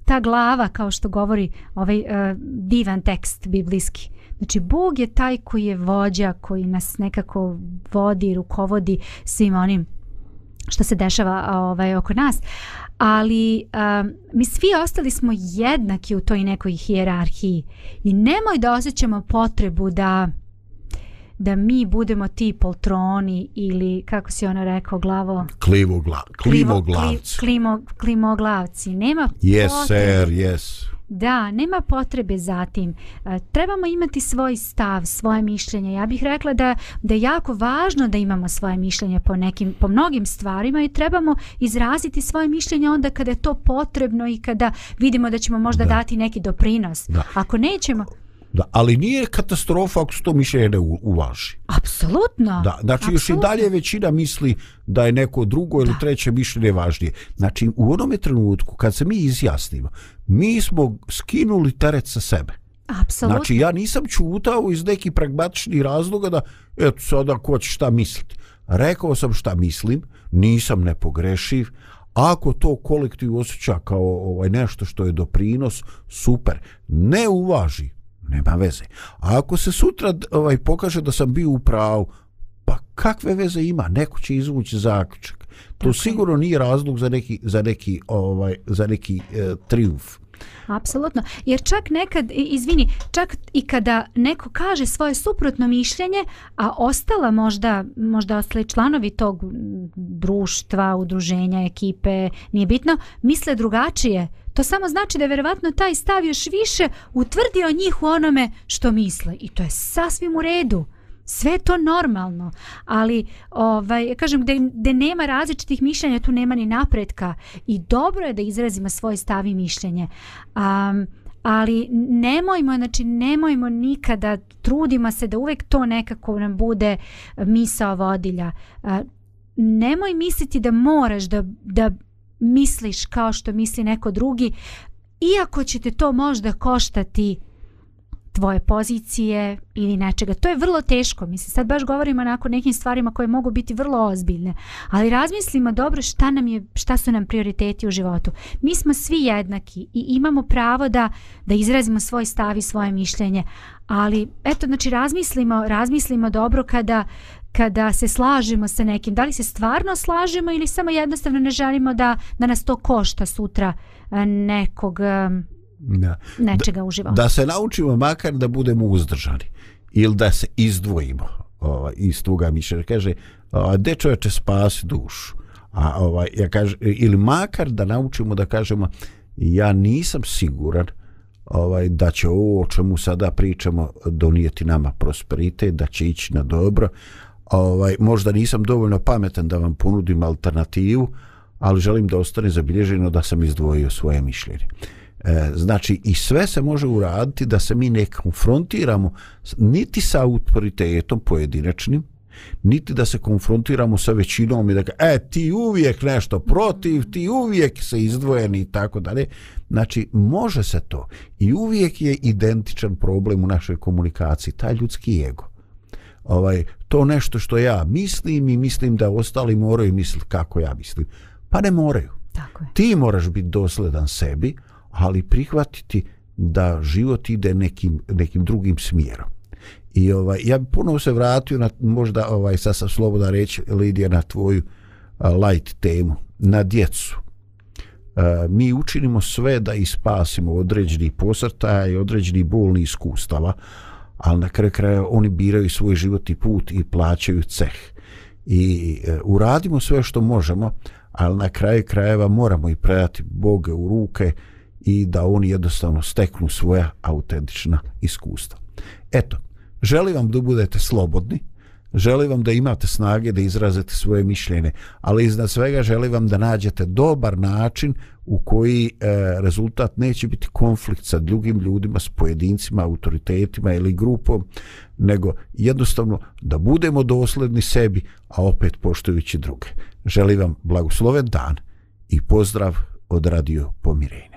[SPEAKER 3] ta glava kao što govori ovaj uh, divan tekst biblijski. Znači, Bog je taj koji je vođa, koji nas nekako vodi, rukovodi svim onim što se dešava ovaj, oko nas. Ali um, mi svi ostali smo jednaki u toj nekoj hijerarhiji i nemoj da osjećamo potrebu da uh, da mi budemo ti poltroni ili kako si ono rekao glavo
[SPEAKER 2] klivo klivoglavci
[SPEAKER 3] klimo klimoglavci nema
[SPEAKER 2] yes potrebe. sir yes
[SPEAKER 3] da nema potrebe za tim e, trebamo imati svoj stav svoje mišljenje ja bih rekla da da je jako važno da imamo svoje mišljenje po nekim po mnogim stvarima i trebamo izraziti svoje mišljenje onda kada je to potrebno i kada vidimo da ćemo možda da. dati neki doprinos da. ako nećemo Da,
[SPEAKER 2] ali nije katastrofa ako se to mišljenje uvaži.
[SPEAKER 3] Apsolutno.
[SPEAKER 2] Da, znači
[SPEAKER 3] Absolutno.
[SPEAKER 2] još i dalje većina misli da je neko drugo ili da. treće mišljenje važnije. Znači u onome trenutku kad se mi izjasnimo, mi smo skinuli teret sa sebe. Apsolutno. Znači ja nisam čutao iz nekih pragmatičnih razloga da eto sada ko će šta misliti. Rekao sam šta mislim, nisam nepogrešiv, Ako to kolektiv osjeća kao ovaj nešto što je doprinos, super. Ne uvaži, nema veze. A ako se sutra ovaj pokaže da sam bio u pravu, pa kakve veze ima? Neko će izvući zaključak. To okay. sigurno nije razlog za neki za neki ovaj za neki e, triumf.
[SPEAKER 3] Apsolutno. Jer čak nekad, izvini, čak i kada neko kaže svoje suprotno mišljenje, a ostala možda, možda ostali članovi tog društva, udruženja, ekipe, nije bitno, misle drugačije, To samo znači da je verovatno taj stav još više utvrdio njih u onome što misle i to je sasvim u redu. Sve to normalno, ali ovaj, kažem, gde, gde nema različitih mišljenja, tu nema ni napretka i dobro je da izrazima svoje stav i mišljenje. Um, ali nemojmo, znači nemojmo nikada, trudimo se da uvek to nekako nam bude misao vodilja. Uh, nemoj misliti da moraš da, da misliš kao što misli neko drugi, iako će te to možda koštati tvoje pozicije ili nečega. To je vrlo teško, mislim. Sad baš govorimo onako o nekim stvarima koje mogu biti vrlo ozbiljne. Ali razmislimo dobro šta, nam je, šta su nam prioriteti u životu. Mi smo svi jednaki i imamo pravo da, da izrazimo svoj stav i svoje mišljenje. Ali, eto, znači, razmislimo, razmislimo dobro kada, uh, kada se slažemo sa nekim, da li se stvarno slažemo ili samo jednostavno ne želimo da, da nas to košta sutra eh, nekog eh, da.
[SPEAKER 2] nečega u životu. Da se naučimo makar da budemo uzdržani ili da se izdvojimo ovaj, iz tuga mišljenja. Kaže, gde čoveče spasi dušu? A, ovaj, ja kaže, ili makar da naučimo da kažemo ja nisam siguran ovaj da će ovo o čemu sada pričamo donijeti nama prosperitet, da će ići na dobro, ovaj, možda nisam dovoljno pametan da vam ponudim alternativu, ali želim da ostane zabilježeno da sam izdvojio svoje mišljenje. E, znači i sve se može uraditi da se mi ne konfrontiramo niti sa autoritetom pojedinačnim, niti da se konfrontiramo sa većinom i da ga, e, ti uvijek nešto protiv, ti uvijek se izdvojeni i tako dalje. Znači, može se to. I uvijek je identičan problem u našoj komunikaciji, taj ljudski ego ovaj to nešto što ja mislim i mislim da ostali moraju misliti kako ja mislim. Pa ne moraju. Tako je. Ti moraš biti dosledan sebi, ali prihvatiti da život ide nekim, nekim drugim smjerom. I ovaj, ja bih ponovo se vratio, na, možda ovaj, sad sam slobodan reći, Lidija, na tvoju uh, light temu, na djecu. Uh, mi učinimo sve da ispasimo određeni posrtaja i određeni bolni iskustava, ali na kraju kraja oni biraju svoj životni put i plaćaju ceh. I e, uradimo sve što možemo, ali na kraju krajeva moramo i predati Boga u ruke i da oni jednostavno steknu svoja autentična iskustva. Eto, želim vam da budete slobodni, želim vam da imate snage da izrazite svoje mišljene, ali iznad svega želim vam da nađete dobar način u koji e, rezultat neće biti konflikt sa drugim ljudima, s pojedincima, autoritetima ili grupom, nego jednostavno da budemo dosledni sebi, a opet poštujući druge. Želim vam blagosloven dan i pozdrav od Radio Pomirenja.